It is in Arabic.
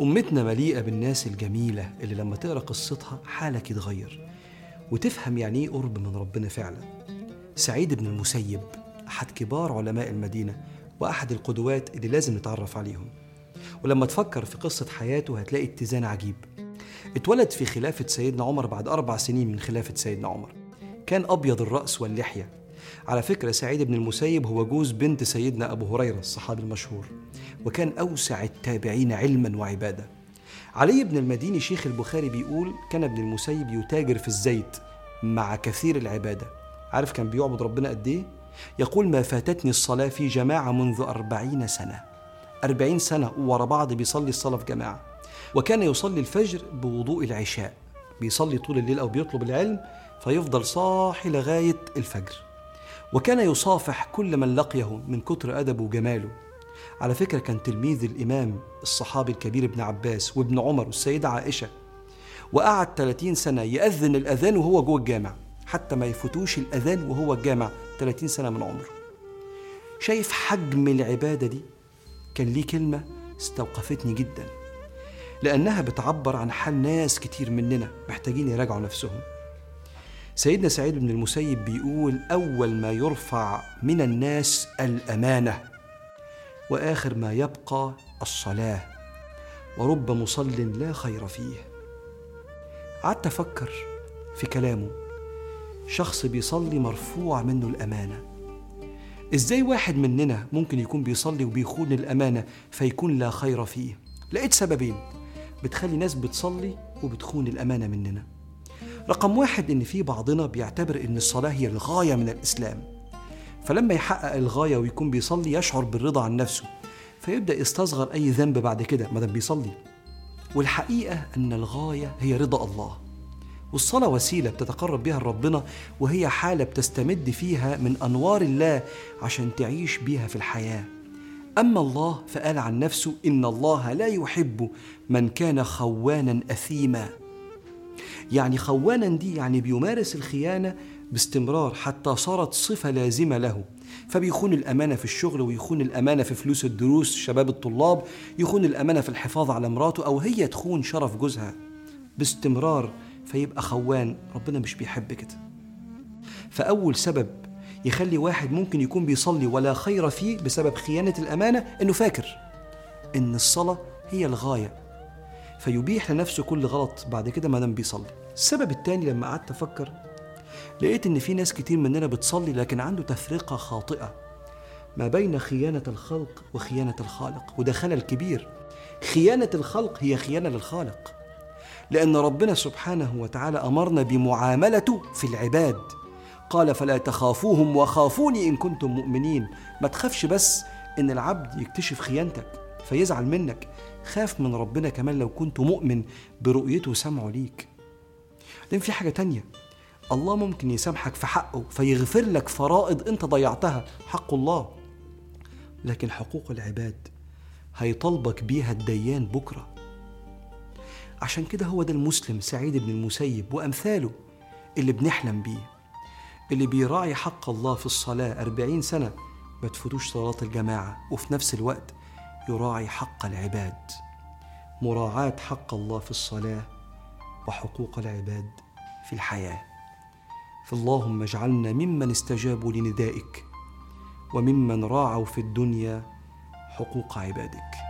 أمتنا مليئة بالناس الجميلة اللي لما تقرأ قصتها حالك يتغير وتفهم يعني إيه قرب من ربنا فعلا. سعيد بن المسيب أحد كبار علماء المدينة وأحد القدوات اللي لازم نتعرف عليهم. ولما تفكر في قصة حياته هتلاقي اتزان عجيب. اتولد في خلافة سيدنا عمر بعد أربع سنين من خلافة سيدنا عمر. كان أبيض الرأس واللحية. على فكرة سعيد بن المسيب هو جوز بنت سيدنا أبو هريرة الصحابي المشهور وكان أوسع التابعين علما وعبادة. علي بن المديني شيخ البخاري بيقول كان ابن المسيب يتاجر في الزيت مع كثير العبادة. عارف كان بيعبد ربنا قد إيه؟ يقول ما فاتتني الصلاة في جماعة منذ أربعين سنة. أربعين سنة ورا بعض بيصلي الصلاة في جماعة. وكان يصلي الفجر بوضوء العشاء. بيصلي طول الليل أو بيطلب العلم فيفضل صاحي لغاية الفجر. وكان يصافح كل من لقيه من كتر أدبه وجماله. على فكرة كان تلميذ الإمام الصحابي الكبير ابن عباس وابن عمر والسيدة عائشة. وقعد 30 سنة يأذن الأذان وهو جوه الجامع حتى ما يفوتوش الأذان وهو الجامع 30 سنة من عمره. شايف حجم العبادة دي؟ كان ليه كلمة استوقفتني جدا. لأنها بتعبر عن حال ناس كتير مننا محتاجين يراجعوا نفسهم. سيدنا سعيد بن المسيب بيقول أول ما يرفع من الناس الأمانة وآخر ما يبقى الصلاة ورب مصل لا خير فيه. قعدت أفكر في كلامه شخص بيصلي مرفوع منه الأمانة. إزاي واحد مننا ممكن يكون بيصلي وبيخون الأمانة فيكون لا خير فيه؟ لقيت سببين بتخلي ناس بتصلي وبتخون الأمانة مننا. رقم واحد إن في بعضنا بيعتبر إن الصلاة هي الغاية من الإسلام. فلما يحقق الغاية ويكون بيصلي يشعر بالرضا عن نفسه فيبدأ يستصغر أي ذنب بعد كده ما دام بيصلي. والحقيقة أن الغاية هي رضا الله. والصلاة وسيلة بتتقرب بها لربنا وهي حالة بتستمد فيها من أنوار الله عشان تعيش بيها في الحياة. أما الله فقال عن نفسه إن الله لا يحب من كان خوانا أثيما. يعني خوانا دي يعني بيمارس الخيانة باستمرار حتى صارت صفة لازمة له. فبيخون الأمانة في الشغل ويخون الأمانة في فلوس الدروس شباب الطلاب يخون الأمانة في الحفاظ على مراته أو هي تخون شرف جوزها. باستمرار فيبقى خوان ربنا مش بيحب كده. فأول سبب يخلي واحد ممكن يكون بيصلي ولا خير فيه بسبب خيانة الأمانة إنه فاكر إن الصلاة هي الغاية. فيبيح لنفسه كل غلط بعد كده ما دام بيصلي. السبب التاني لما قعدت أفكر لقيت إن في ناس كتير مننا بتصلي لكن عنده تفرقة خاطئة ما بين خيانة الخلق وخيانة الخالق وده خلل كبير. خيانة الخلق هي خيانة للخالق لأن ربنا سبحانه وتعالى أمرنا بمعاملته في العباد. قال فلا تخافوهم وخافوني إن كنتم مؤمنين. ما تخافش بس إن العبد يكتشف خيانتك. فيزعل منك. خاف من ربنا كمان لو كنت مؤمن برؤيته وسمعه ليك. لأن في حاجة تانية الله ممكن يسامحك في حقه فيغفر لك فرائض أنت ضيعتها حق الله. لكن حقوق العباد هيطالبك بيها الديان بكرة. عشان كده هو ده المسلم سعيد بن المسيب وأمثاله اللي بنحلم بيه. اللي بيراعي حق الله في الصلاة أربعين سنة ما تفوتوش صلاة الجماعة وفي نفس الوقت يراعي حق العباد مراعاة حق الله في الصلاة وحقوق العباد في الحياة. فاللهم اجعلنا ممن استجابوا لندائك وممن راعوا في الدنيا حقوق عبادك.